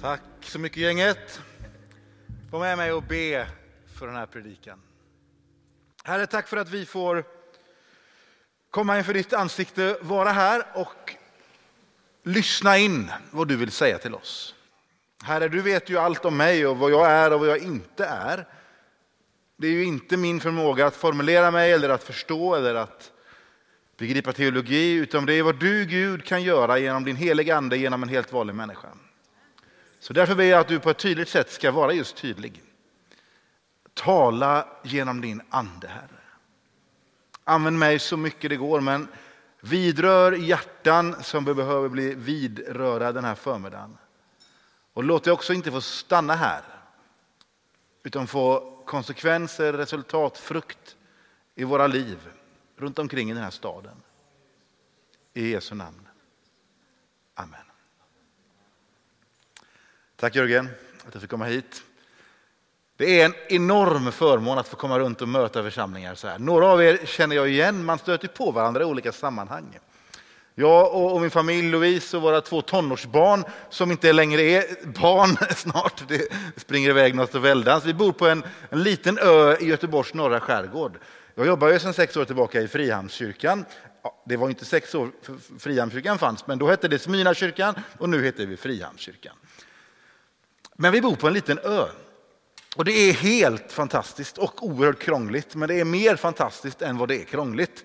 Tack så mycket gänget. Var med mig och be för den här predikan. Herre, tack för att vi får komma inför ditt ansikte, vara här och lyssna in vad du vill säga till oss. Herre, du vet ju allt om mig och vad jag är och vad jag inte är. Det är ju inte min förmåga att formulera mig eller att förstå eller att begripa teologi, utan det är vad du Gud kan göra genom din heliga ande, genom en helt vanlig människa. Så därför ber jag att du på ett tydligt sätt ska vara just tydlig. Tala genom din ande, Herre. Använd mig så mycket det går, men vidrör hjärtan som behöver bli vidröra den här förmiddagen. Och låt det också inte få stanna här, utan få konsekvenser, resultat, frukt i våra liv runt omkring i den här staden. I Jesu namn. Amen. Tack Jörgen att jag fick komma hit. Det är en enorm förmån att få komma runt och möta församlingar så här. Några av er känner jag igen, man stöter på varandra i olika sammanhang. Jag och min familj Louise och våra två tonårsbarn som inte längre är barn snart, det springer iväg något och väldans. Vi bor på en, en liten ö i Göteborgs norra skärgård. Jag jobbar ju sedan sex år tillbaka i Frihamnskyrkan. Ja, det var inte sex år Frihamnskyrkan fanns, men då hette det Smyrnakyrkan och nu heter vi Frihamnskyrkan. Men vi bor på en liten ö. Och det är helt fantastiskt och oerhört krångligt, men det är mer fantastiskt än vad det är krångligt.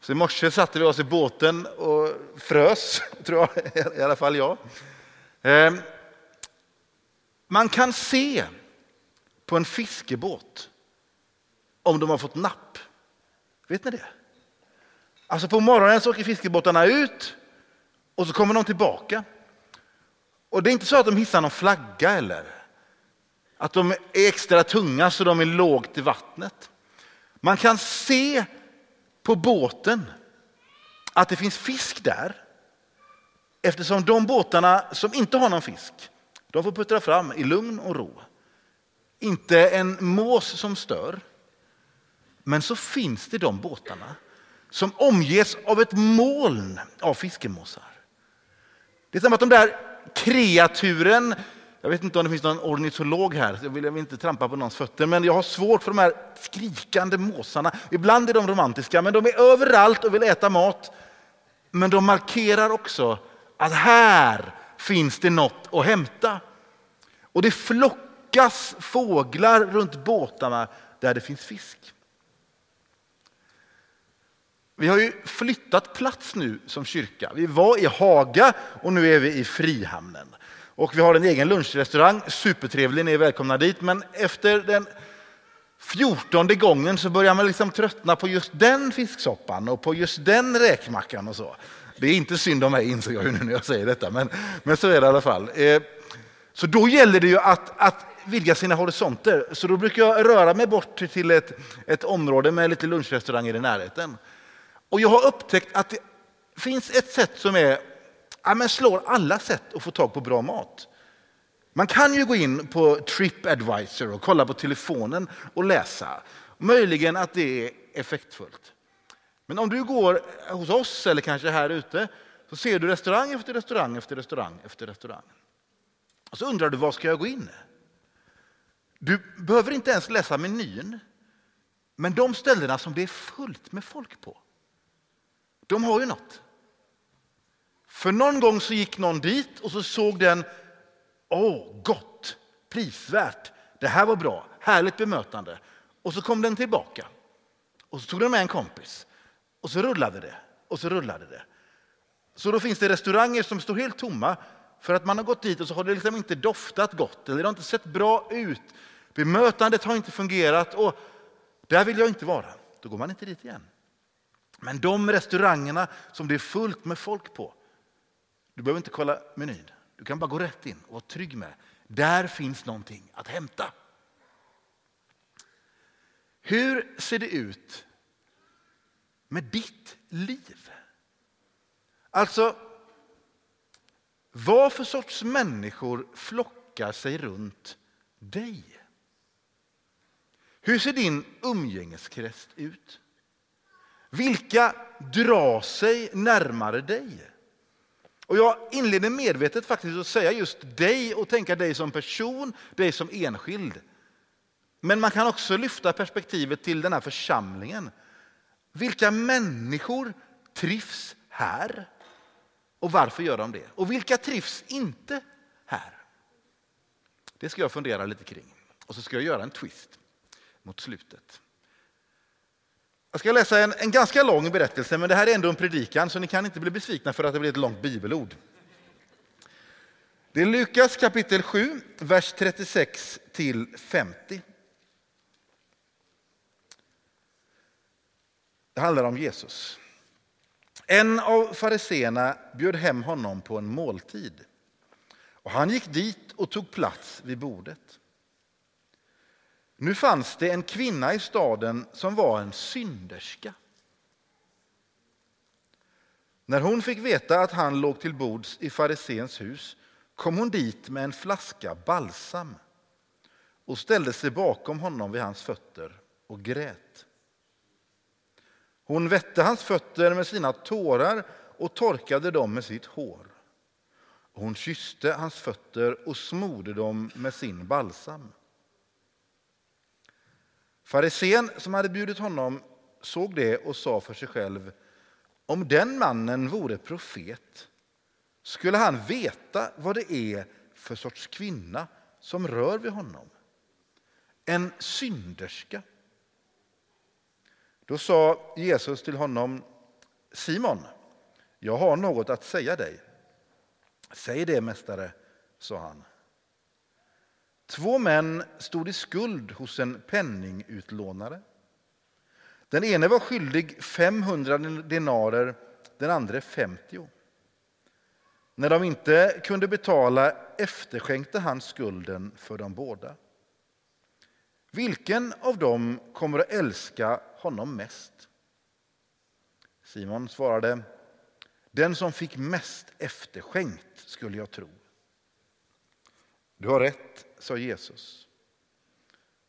Så i morse satte vi oss i båten och frös, tror jag, i alla fall jag. Ehm, man kan se på en fiskebåt om de har fått napp. Vet ni det? Alltså på morgonen så åker fiskebåtarna ut och så kommer de tillbaka. Och det är inte så att de hissar någon flagga eller att de är extra tunga så de är lågt i vattnet. Man kan se på båten att det finns fisk där. Eftersom de båtarna som inte har någon fisk, de får puttra fram i lugn och ro. Inte en mås som stör. Men så finns det de båtarna som omges av ett moln av fiskemåsar. Det är som att de där kreaturen, jag vet inte om det finns någon ornitolog här, jag vill inte trampa på någons fötter, men jag har svårt för de här skrikande måsarna. Ibland är de romantiska, men de är överallt och vill äta mat. Men de markerar också att här finns det något att hämta. Och det flockas fåglar runt båtarna där det finns fisk. Vi har ju flyttat plats nu som kyrka. Vi var i Haga och nu är vi i Frihamnen. Och vi har en egen lunchrestaurang, supertrevlig, ni är välkomna dit. Men efter den fjortonde gången så börjar man liksom tröttna på just den fisksoppan och på just den räkmackan och så. Det är inte synd om mig inser jag nu när jag säger detta, men, men så är det i alla fall. Eh, så då gäller det ju att, att vidga sina horisonter. Så då brukar jag röra mig bort till ett, ett område med lite lunchrestauranger i närheten. Och jag har upptäckt att det finns ett sätt som är, ja, men slår alla sätt att få tag på bra mat. Man kan ju gå in på Tripadvisor och kolla på telefonen och läsa. Möjligen att det är effektfullt. Men om du går hos oss eller kanske här ute så ser du restaurang efter restaurang efter restaurang efter restaurang. Och så undrar du var ska jag gå in? Du behöver inte ens läsa menyn. Men de ställena som det är fullt med folk på, de har ju något. För någon gång så gick någon dit och så såg den, åh, gott, prisvärt, det här var bra, härligt bemötande. Och så kom den tillbaka. Och så tog den med en kompis. Och så rullade det, och så rullade det. Så då finns det restauranger som står helt tomma för att man har gått dit och så har det liksom inte doftat gott eller det har inte sett bra ut. Bemötandet har inte fungerat och där vill jag inte vara. Då går man inte dit igen. Men de restaurangerna som det är fullt med folk på, du behöver inte kolla menyn. Du kan bara gå rätt in och vara trygg med Där finns någonting att hämta. Hur ser det ut med ditt liv? Alltså, vad för sorts människor flockar sig runt dig? Hur ser din umgängeskrets ut? Vilka drar sig närmare dig? Och jag inleder medvetet faktiskt att säga just dig och tänka dig som person, dig som enskild. Men man kan också lyfta perspektivet till den här församlingen. Vilka människor trivs här? Och varför gör de det? Och vilka trivs inte här? Det ska jag fundera lite kring. Och så ska jag göra en twist mot slutet. Jag ska läsa en, en ganska lång berättelse, men det här är ändå en predikan så ni kan inte bli besvikna för att det blir ett långt bibelord. Det är Lukas kapitel 7, vers 36 till 50. Det handlar om Jesus. En av fariseerna bjöd hem honom på en måltid. Och han gick dit och tog plats vid bordet. Nu fanns det en kvinna i staden som var en synderska. När hon fick veta att han låg till bords i farisens hus kom hon dit med en flaska balsam och ställde sig bakom honom vid hans fötter och grät. Hon vette hans fötter med sina tårar och torkade dem med sitt hår. Hon kysste hans fötter och smorde dem med sin balsam. Farisén som hade bjudit honom såg det och sa för sig själv om den mannen vore profet skulle han veta vad det är för sorts kvinna som rör vid honom. En synderska. Då sa Jesus till honom Simon, jag har något att säga dig. Säg det, mästare, sa han. Två män stod i skuld hos en penningutlånare. Den ene var skyldig 500 denarer, den andra 50. När de inte kunde betala efterskänkte han skulden för dem båda. Vilken av dem kommer att älska honom mest? Simon svarade, den som fick mest efterskänkt skulle jag tro. Du har rätt, sa Jesus.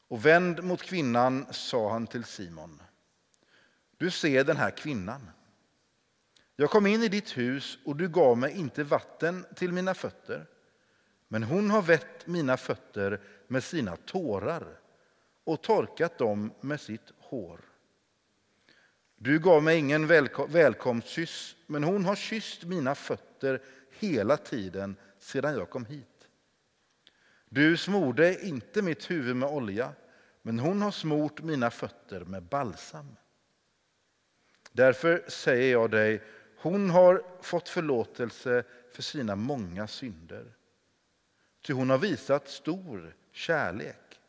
Och vänd mot kvinnan sa han till Simon. Du ser den här kvinnan. Jag kom in i ditt hus och du gav mig inte vatten till mina fötter. Men hon har vett mina fötter med sina tårar och torkat dem med sitt hår. Du gav mig ingen välkomstkyss, men hon har kysst mina fötter hela tiden sedan jag kom hit. Du smorde inte mitt huvud med olja, men hon har smort mina fötter med balsam. Därför säger jag dig, hon har fått förlåtelse för sina många synder. Ty hon har visat stor kärlek.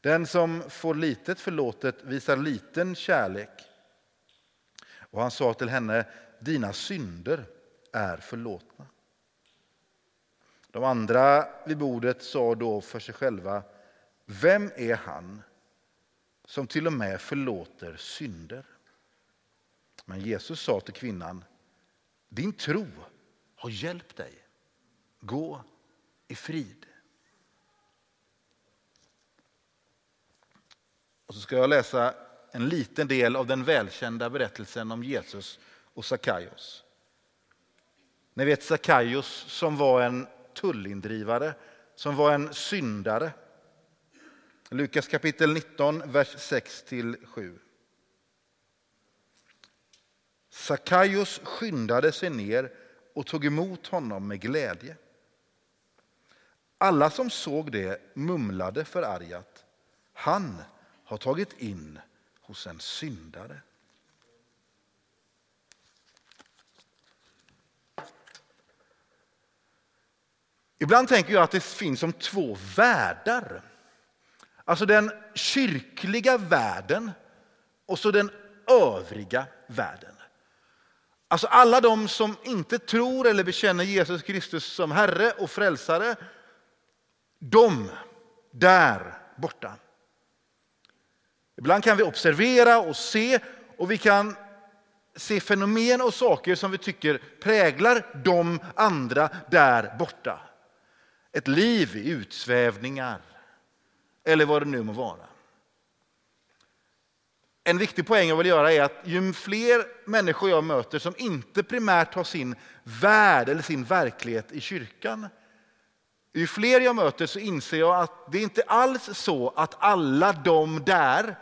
Den som får litet förlåtet visar liten kärlek. Och han sa till henne, dina synder är förlåtna. De andra vid bordet sa då för sig själva, vem är han som till och med förlåter synder? Men Jesus sa till kvinnan, din tro har hjälpt dig. Gå i frid. Och så ska jag läsa en liten del av den välkända berättelsen om Jesus och Sackaios. Ni vet Sackaios som var en tullindrivare, som var en syndare. Lukas kapitel 19, vers 6-7. Sackaios skyndade sig ner och tog emot honom med glädje. Alla som såg det mumlade förargat. Han har tagit in hos en syndare. Ibland tänker jag att det finns som två världar. Alltså den kyrkliga världen och så den övriga världen. Alltså alla de som inte tror eller bekänner Jesus Kristus som Herre och Frälsare. De där borta. Ibland kan vi observera och se och vi kan se fenomen och saker som vi tycker präglar de andra där borta. Ett liv i utsvävningar eller vad det nu må vara. En viktig poäng jag vill göra är att ju fler människor jag möter som inte primärt har sin värld eller sin verklighet i kyrkan, ju fler jag möter så inser jag att det inte alls är så att alla de där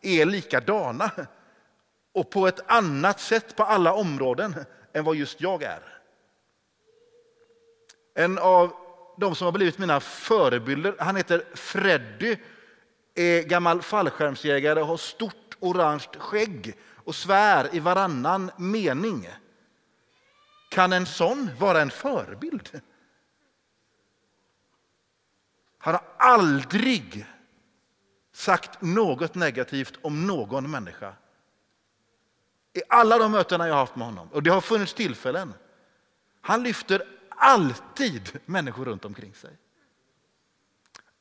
är likadana och på ett annat sätt på alla områden än vad just jag är. En av de som har blivit mina förebilder, han heter Freddy, är gammal fallskärmsjägare och har stort orange skägg och svär i varannan mening. Kan en sån vara en förebild? Han har aldrig sagt något negativt om någon människa. I alla de mötena jag har haft med honom, och det har funnits tillfällen. Han lyfter alltid människor runt omkring sig.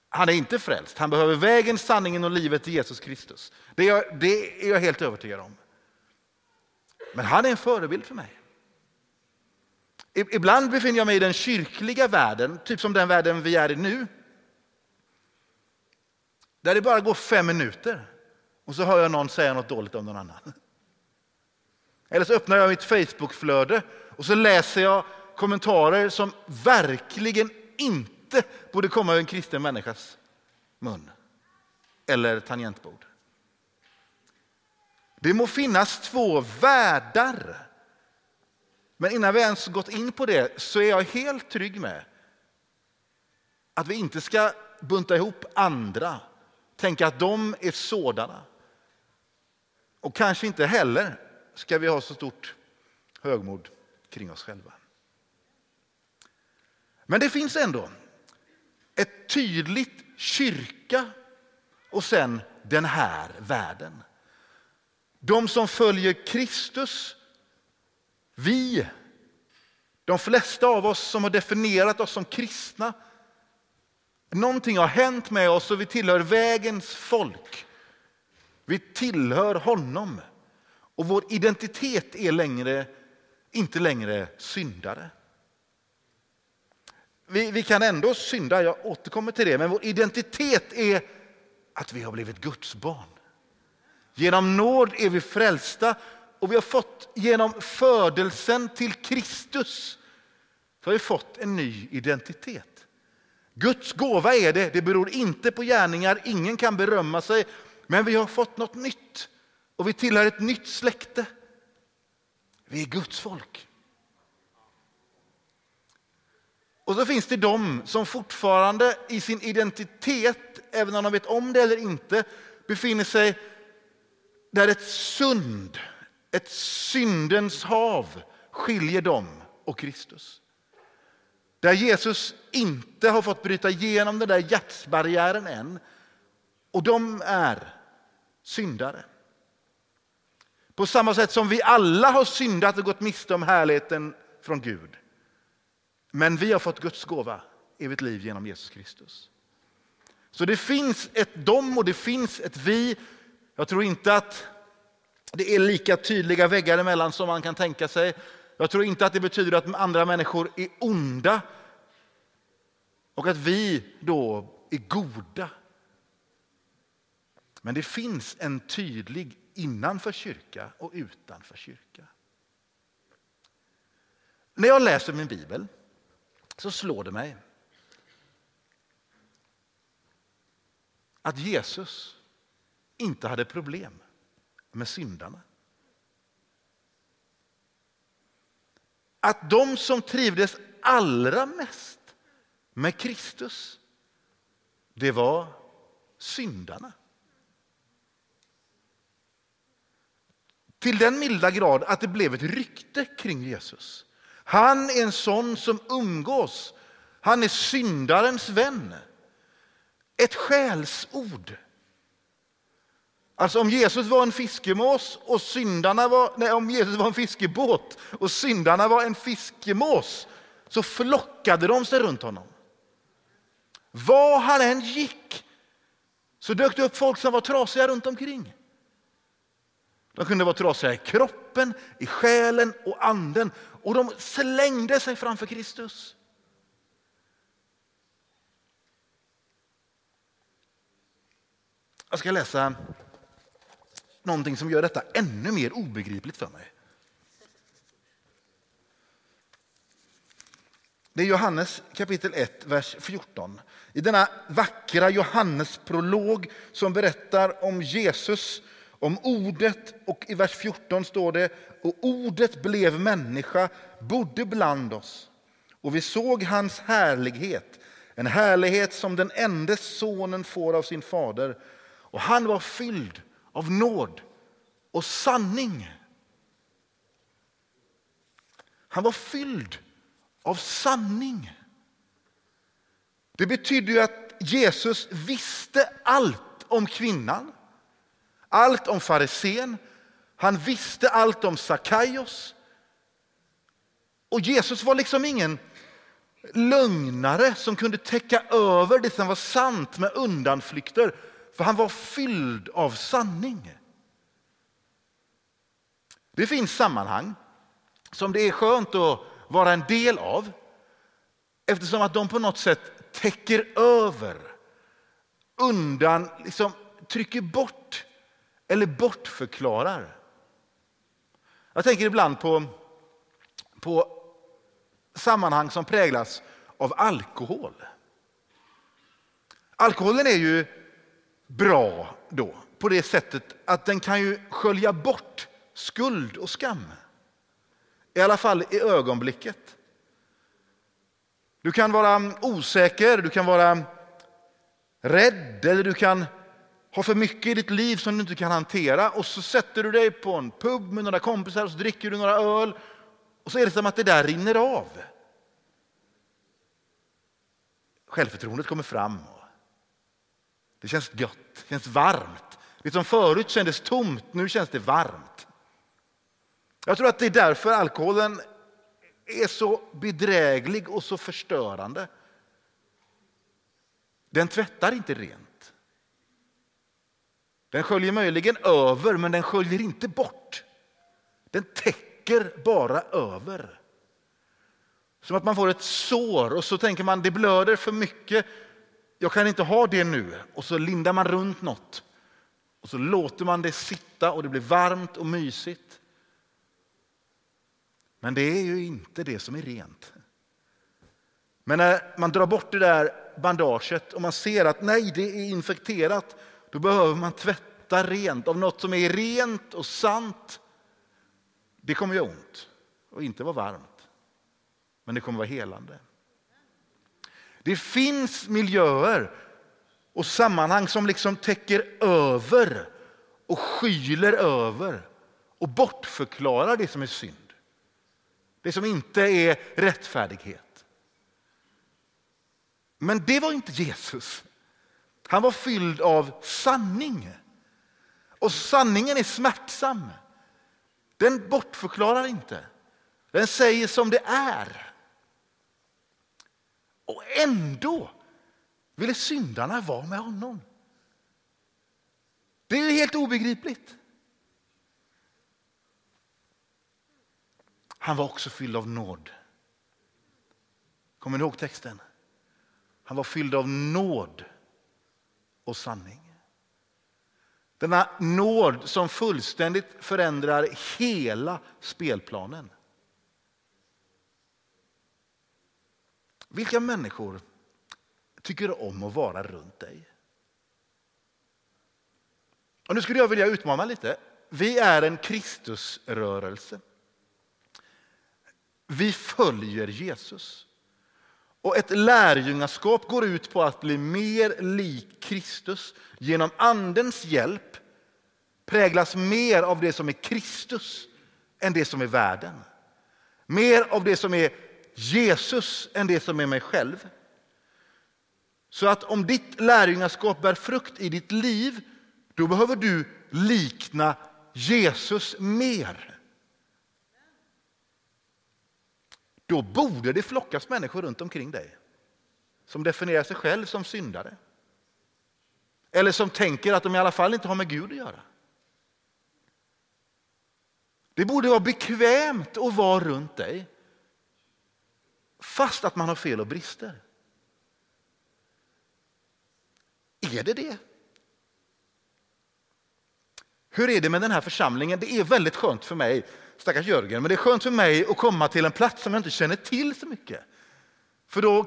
Han är inte frälst. Han behöver vägen, sanningen och livet till Jesus Kristus. Det är, jag, det är jag helt övertygad om. Men han är en förebild för mig. Ibland befinner jag mig i den kyrkliga världen, typ som den världen vi är i nu. Där det bara går fem minuter och så hör jag någon säga något dåligt om någon annan. Eller så öppnar jag mitt Facebookflöde och så läser jag kommentarer som verkligen inte borde komma ur en kristen människas mun eller tangentbord. Det må finnas två världar. Men innan vi ens gått in på det så är jag helt trygg med att vi inte ska bunta ihop andra, tänka att de är sådana. Och kanske inte heller ska vi ha så stort högmod kring oss själva. Men det finns ändå ett tydligt kyrka och sen den här världen. De som följer Kristus, vi, de flesta av oss som har definierat oss som kristna. Någonting har hänt med oss och vi tillhör vägens folk. Vi tillhör honom och vår identitet är längre, inte längre syndare. Vi, vi kan ändå synda, jag återkommer till det, men vår identitet är att vi har blivit Guds barn. Genom nåd är vi frälsta och vi har fått genom födelsen till Kristus så har vi fått en ny identitet. Guds gåva är det, det beror inte på gärningar, ingen kan berömma sig, men vi har fått något nytt och vi tillhör ett nytt släkte. Vi är Guds folk. Och så finns det de som fortfarande i sin identitet, även om de vet om det eller inte, befinner sig där ett sund, ett syndens hav skiljer dem och Kristus. Där Jesus inte har fått bryta igenom den där hjärtsbarriären än. Och de är syndare. På samma sätt som vi alla har syndat och gått miste om härligheten från Gud. Men vi har fått Guds gåva, evigt liv genom Jesus Kristus. Så det finns ett dom och det finns ett vi. Jag tror inte att det är lika tydliga väggar emellan som man kan tänka sig. Jag tror inte att det betyder att andra människor är onda och att vi då är goda. Men det finns en tydlig innanför kyrka och utanför kyrka. När jag läser min bibel så slår det mig att Jesus inte hade problem med syndarna. Att de som trivdes allra mest med Kristus, det var syndarna. Till den milda grad att det blev ett rykte kring Jesus. Han är en sån som umgås. Han är syndarens vän. Ett själsord. Alltså om Jesus var en fiskemås och syndarna var, nej, om Jesus var en fiskebåt och syndarna var en fiskemås så flockade de sig runt honom. Var han än gick så dök det upp folk som var trasiga runt omkring. De kunde vara trasiga i kroppen, i själen och anden och de slängde sig framför Kristus. Jag ska läsa någonting som gör detta ännu mer obegripligt för mig. Det är Johannes kapitel 1, vers 14. I denna vackra Johannesprolog som berättar om Jesus, om ordet och i vers 14 står det och ordet blev människa, bodde bland oss och vi såg hans härlighet, en härlighet som den enda sonen får av sin fader och han var fylld av nåd och sanning. Han var fylld av sanning. Det betyder ju att Jesus visste allt om kvinnan, allt om farisén. Han visste allt om Sakaios. Och Jesus var liksom ingen lögnare som kunde täcka över det som var sant med undanflykter, för han var fylld av sanning. Det finns sammanhang som det är skönt att vara en del av eftersom att de på något sätt täcker över, undan, liksom trycker bort eller bortförklarar. Jag tänker ibland på, på sammanhang som präglas av alkohol. Alkoholen är ju bra då på det sättet att den kan ju skölja bort skuld och skam. I alla fall i ögonblicket. Du kan vara osäker, du kan vara rädd eller du kan har för mycket i ditt liv som du inte kan hantera och så sätter du dig på en pub med några kompisar och så dricker du några öl och så är det som att det där rinner av. Självförtroendet kommer fram. Det känns gött, det känns varmt. Det som förut kändes tomt, nu känns det varmt. Jag tror att det är därför alkoholen är så bedräglig och så förstörande. Den tvättar inte rent. Den sköljer möjligen över, men den sköljer inte bort. Den täcker bara över. Som att man får ett sår och så tänker man det blöder för mycket. Jag kan inte ha det nu. Och så lindar man runt något. Och så låter man det sitta och det blir varmt och mysigt. Men det är ju inte det som är rent. Men när man drar bort det där bandaget och man ser att nej, det är infekterat, då behöver man tvätta rent av något som är rent och sant. Det kommer göra ont och inte vara varmt, men det kommer vara helande. Det finns miljöer och sammanhang som liksom täcker över och skyler över och bortförklarar det som är synd. Det som inte är rättfärdighet. Men det var inte Jesus. Han var fylld av sanning. Och sanningen är smärtsam. Den bortförklarar inte. Den säger som det är. Och ändå ville syndarna vara med honom. Det är helt obegripligt. Han var också fylld av nåd. Kommer ni ihåg texten? Han var fylld av nåd och sanning. Denna nåd som fullständigt förändrar hela spelplanen. Vilka människor tycker om att vara runt dig? Och nu skulle jag vilja utmana lite. Vi är en Kristusrörelse. Vi följer Jesus. Och ett lärjungaskap går ut på att bli mer lik Kristus genom Andens hjälp präglas mer av det som är Kristus än det som är världen. Mer av det som är Jesus än det som är mig själv. Så att om ditt lärjungaskap bär frukt i ditt liv, då behöver du likna Jesus mer. Då borde det flockas människor runt omkring dig som definierar sig själv som syndare. Eller som tänker att de i alla fall inte har med Gud att göra. Det borde vara bekvämt att vara runt dig fast att man har fel och brister. Är det det? Hur är det med den här församlingen? Det är väldigt skönt för mig, stackars Jörgen, men det är skönt för mig att komma till en plats som jag inte känner till så mycket. För då,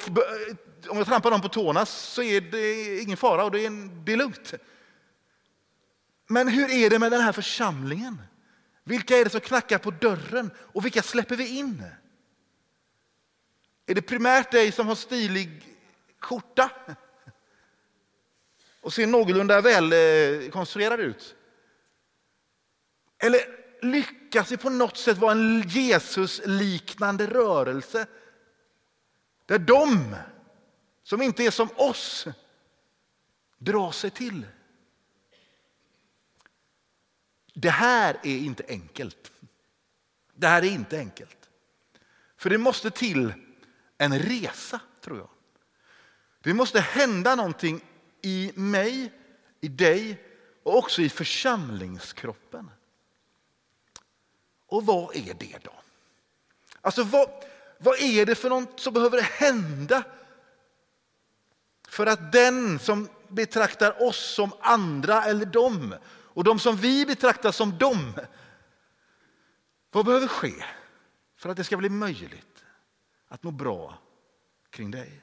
om jag trampar dem på tårna så är det ingen fara och det är, det är lugnt. Men hur är det med den här församlingen? Vilka är det som knackar på dörren och vilka släpper vi in? Är det primärt dig som har stilig skjorta och ser någorlunda väl eh, konstruerad ut? Eller lyckas vi på något sätt vara en Jesus-liknande rörelse där de som inte är som oss drar sig till? Det här är inte enkelt. Det här är inte enkelt. För det måste till en resa, tror jag. Det måste hända någonting i mig, i dig och också i församlingskroppen. Och vad är det då? Alltså vad, vad är det för något som behöver hända för att den som betraktar oss som andra eller dem och de som vi betraktar som dem, vad behöver ske för att det ska bli möjligt att må bra kring dig?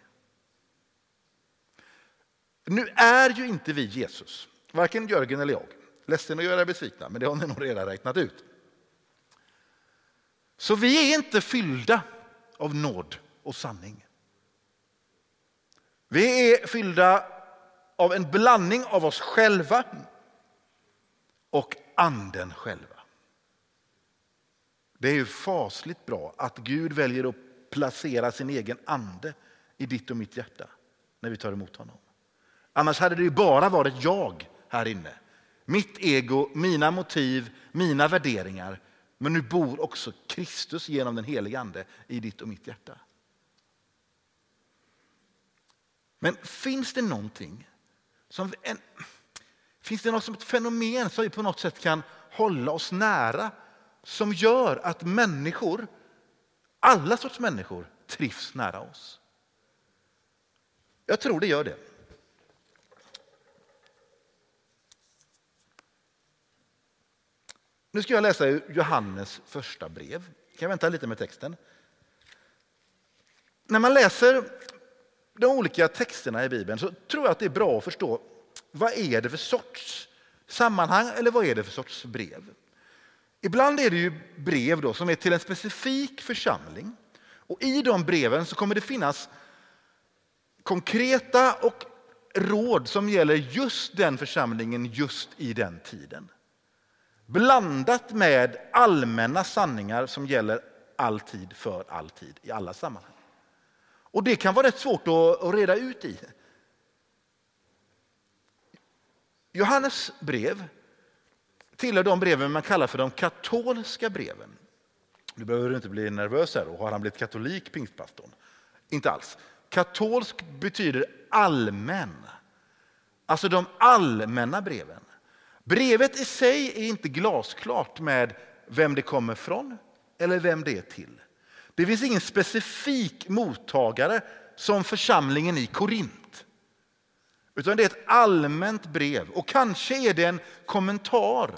Nu är ju inte vi Jesus, varken Jörgen eller jag. Ledsen att göra er besvikna, men det har ni nog redan räknat ut. Så vi är inte fyllda av nåd och sanning. Vi är fyllda av en blandning av oss själva och anden själva. Det är ju fasligt bra att Gud väljer att placera sin egen ande i ditt och mitt hjärta när vi tar emot honom. Annars hade det ju bara varit jag här inne. Mitt ego, mina motiv, mina värderingar. Men nu bor också Kristus genom den helige ande i ditt och mitt hjärta. Men finns det någonting som en, Finns det något som ett fenomen som vi på något sätt kan hålla oss nära som gör att människor, alla sorts människor, trivs nära oss? Jag tror det gör det. Nu ska jag läsa Johannes första brev. Kan jag vänta lite med texten? När man läser de olika texterna i Bibeln så tror jag att det är bra att förstå vad är det för sorts sammanhang eller vad är det för sorts brev? Ibland är det ju brev då som är till en specifik församling. Och I de breven så kommer det finnas konkreta och råd som gäller just den församlingen just i den tiden. Blandat med allmänna sanningar som gäller alltid för alltid i alla sammanhang. Och Det kan vara rätt svårt att reda ut i. Johannes brev tillhör de breven man kallar för de katolska breven. Du behöver inte bli nervös här. Har han blivit katolik, pingstpastorn? Inte alls. Katolsk betyder allmän. Alltså de allmänna breven. Brevet i sig är inte glasklart med vem det kommer från eller vem det är till. Det finns ingen specifik mottagare som församlingen i Korint. Utan det är ett allmänt brev och kanske är det en kommentar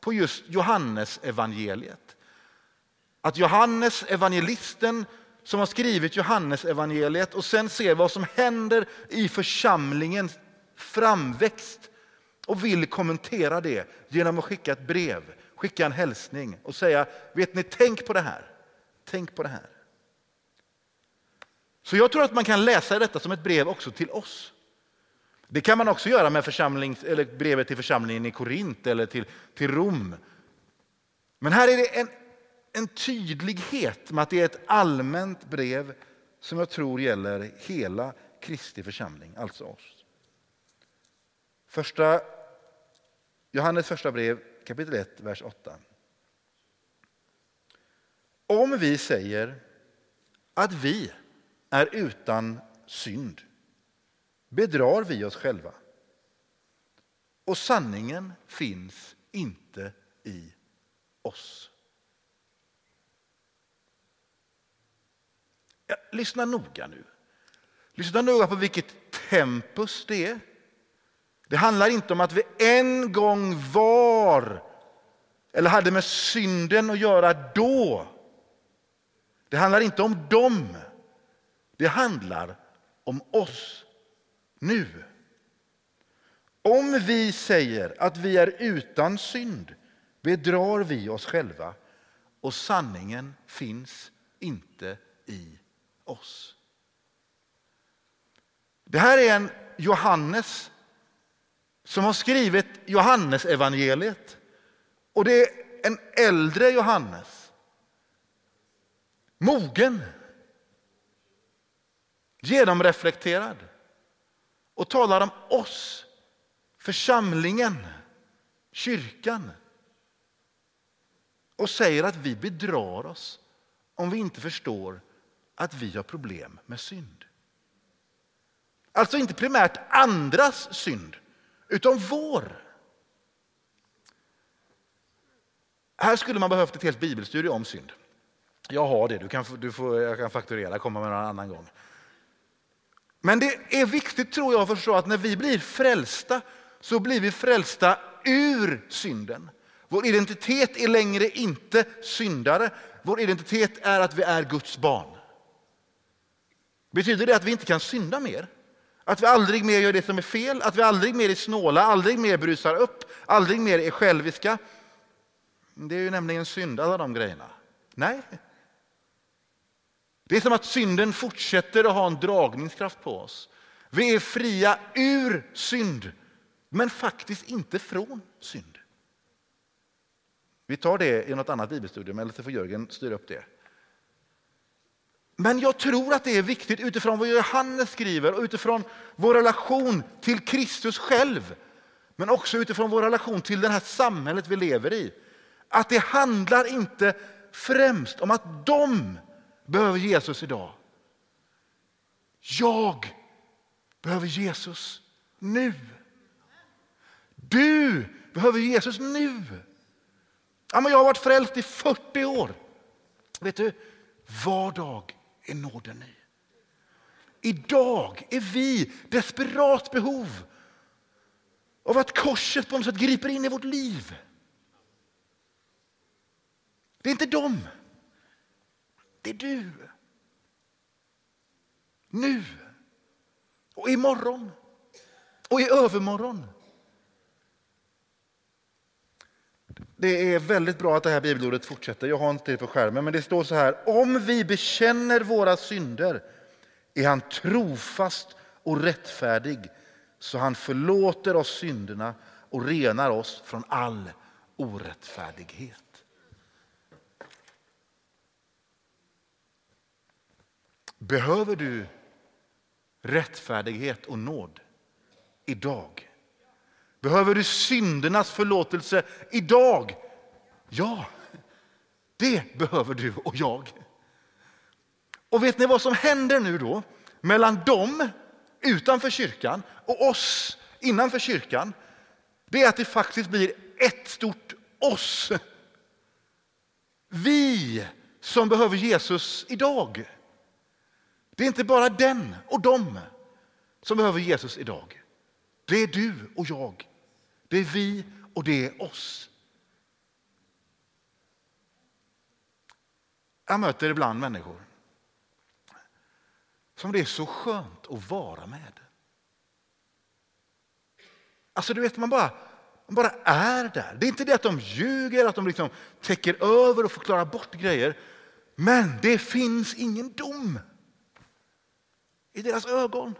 på just Johannes evangeliet. Att Johannes evangelisten som har skrivit Johannes evangeliet och sen ser vad som händer i församlingens framväxt och vill kommentera det genom att skicka ett brev, skicka en hälsning och säga, vet ni, tänk på det här. Tänk på det här. Så jag tror att man kan läsa detta som ett brev också till oss. Det kan man också göra med eller brevet till församlingen i Korint eller till, till Rom. Men här är det en, en tydlighet med att det är ett allmänt brev som jag tror gäller hela Kristi församling, alltså oss. Första, Johannes första brev, kapitel 1, vers 8. Om vi säger att vi är utan synd bedrar vi oss själva. Och sanningen finns inte i oss. Ja, lyssna noga nu. Lyssna noga på vilket tempus det är. Det handlar inte om att vi en gång var eller hade med synden att göra då. Det handlar inte om dem. Det handlar om oss nu. Om vi säger att vi är utan synd bedrar vi oss själva och sanningen finns inte i oss. Det här är en Johannes som har skrivit Johannesevangeliet. Och det är en äldre Johannes. Mogen. Genomreflekterad. Och talar om oss, församlingen, kyrkan. Och säger att vi bedrar oss om vi inte förstår att vi har problem med synd. Alltså inte primärt andras synd, utan vår. Här skulle man behövt ett helt bibelstudie om synd. Jag har det, du kan, du får, jag kan fakturera, komma med någon annan gång. Men det är viktigt tror jag att förstå att när vi blir frälsta så blir vi frälsta ur synden. Vår identitet är längre inte syndare. Vår identitet är att vi är Guds barn. Betyder det att vi inte kan synda mer? Att vi aldrig mer gör det som är fel, att vi aldrig mer är snåla, aldrig mer brusar upp, aldrig mer är själviska? Det är ju nämligen synd, alla de grejerna. Nej. Det är som att synden fortsätter att ha en dragningskraft på oss. Vi är fria ur synd, men faktiskt inte från synd. Vi tar det i något annat bibelstudium, eller så får Jörgen styra upp det. Men jag tror att det är viktigt utifrån vad Johannes skriver och utifrån vår relation till Kristus själv. Men också utifrån vår relation till det här samhället vi lever i. Att det handlar inte främst om att de behöver Jesus idag. Jag behöver Jesus nu. Du behöver Jesus nu. Ja, men jag har varit frälst i 40 år. Vet du, var dag är nåden ny. Idag är vi desperat behov av att korset på något sätt griper in i vårt liv. Det är inte dem. Det är du. Nu. Och imorgon. Och i övermorgon. Det är väldigt bra att det här bibelordet fortsätter. Jag har inte det på skärmen, men det står så här. Om vi bekänner våra synder är han trofast och rättfärdig så han förlåter oss synderna och renar oss från all orättfärdighet. Behöver du rättfärdighet och nåd idag? Behöver du syndernas förlåtelse idag? Ja, det behöver du och jag. Och vet ni vad som händer nu då mellan dem utanför kyrkan och oss innanför kyrkan? Det är att det faktiskt blir ett stort oss. Vi som behöver Jesus idag. Det är inte bara den och dem som behöver Jesus idag. Det är du och jag. Det är vi och det är oss. Jag möter ibland människor som det är så skönt att vara med. Alltså du vet, man bara, man bara är där. Det är inte det att de ljuger, att de liksom täcker över och förklarar bort grejer. Men det finns ingen dom i deras ögon.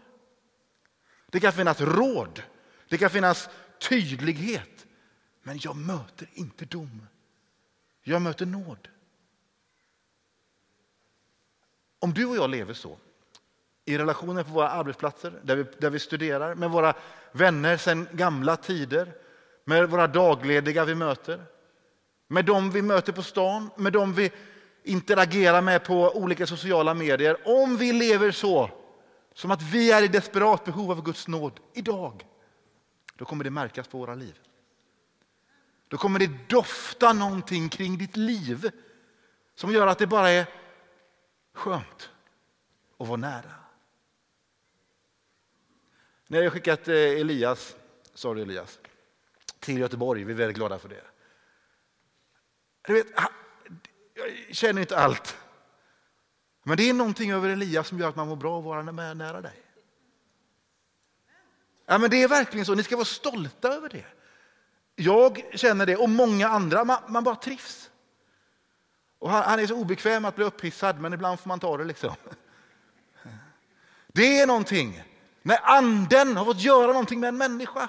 Det kan finnas råd, det kan finnas tydlighet. Men jag möter inte dom. Jag möter nåd. Om du och jag lever så, i relationer på våra arbetsplatser, där vi, där vi studerar, med våra vänner sedan gamla tider, med våra daglediga vi möter, med dem vi möter på stan, med dem vi interagerar med på olika sociala medier. Om vi lever så, som att vi är i desperat behov av Guds nåd idag, då kommer det märkas på våra liv. Då kommer det dofta någonting kring ditt liv som gör att det bara är skönt att vara nära. När jag skickat eh, Elias sorry Elias, till Göteborg. Vi är väldigt glada för det. Du vet, jag känner inte allt. Men det är någonting över Elias som gör att man mår bra att vara nära dig. Ja, men det är verkligen så. Ni ska vara stolta över det. Jag känner det och många andra. Man, man bara trivs. Och han, han, är så obekväm att bli upphissad, men ibland får man ta det liksom. Det är någonting när anden har fått göra någonting med en människa.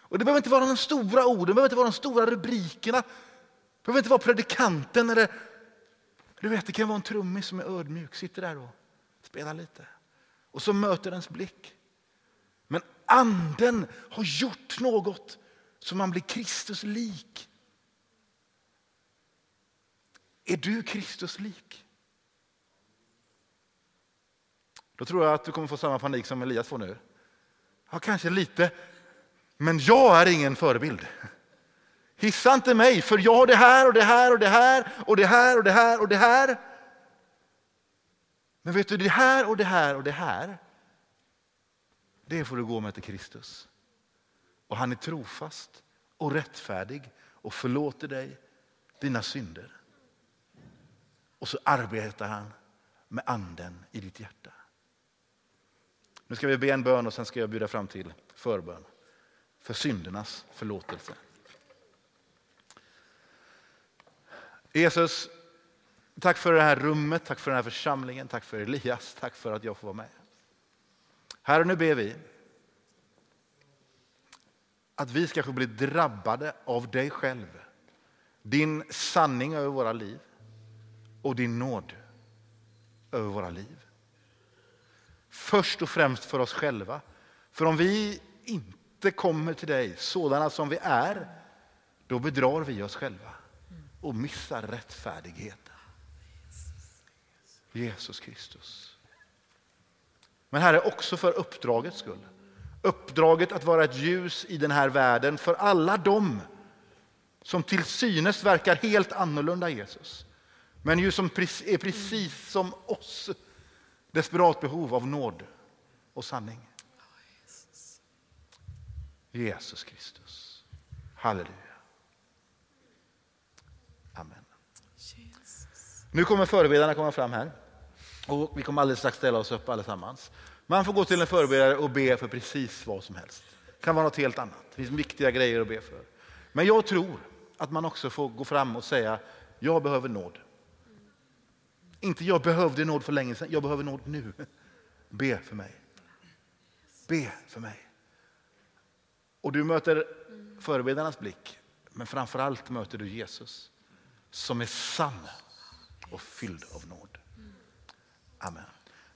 Och Det behöver inte vara de stora orden, det behöver inte vara de stora rubrikerna. Det behöver inte vara predikanten eller du vet, det kan vara en trummis som är ödmjuk, sitter där och spelar lite. Och så möter ens blick. Men anden har gjort något så man blir Kristus lik. Är du Kristus lik? Då tror jag att du kommer få samma panik som Elias får nu. Ja, kanske lite. Men jag är ingen förebild. Hissa inte mig, för jag har det här och det här och det här och det här och det här och det här. Men vet du, det här och det här och det här, det får du gå med till Kristus. Och han är trofast och rättfärdig och förlåter dig dina synder. Och så arbetar han med anden i ditt hjärta. Nu ska vi be en bön och sen ska jag bjuda fram till förbön för syndernas förlåtelse. Jesus, tack för det här rummet, tack för den här församlingen, tack för Elias, tack för att jag får vara med. Herre, nu ber vi att vi ska få bli drabbade av dig själv, din sanning över våra liv och din nåd över våra liv. Först och främst för oss själva. För om vi inte kommer till dig sådana som vi är, då bedrar vi oss själva och missar rättfärdigheten. Jesus Kristus. Men Herre, också för uppdragets skull. Uppdraget att vara ett ljus i den här världen för alla dem som till synes verkar helt annorlunda Jesus. Men ju som är precis som oss desperat behov av nåd och sanning. Jesus Kristus. Halleluja. Nu kommer förebedarna komma fram här. Och vi kommer alldeles strax ställa oss upp allesammans. Man får gå till en förebedjare och be för precis vad som helst. Det kan vara något helt annat. Det finns viktiga grejer att be för. Men jag tror att man också får gå fram och säga, jag behöver nåd. Inte jag behövde nåd för länge sedan, jag behöver nåd nu. Be för mig. Be för mig. Och du möter förebedarnas blick, men framför allt möter du Jesus som är sann och fylld av nåd. Amen.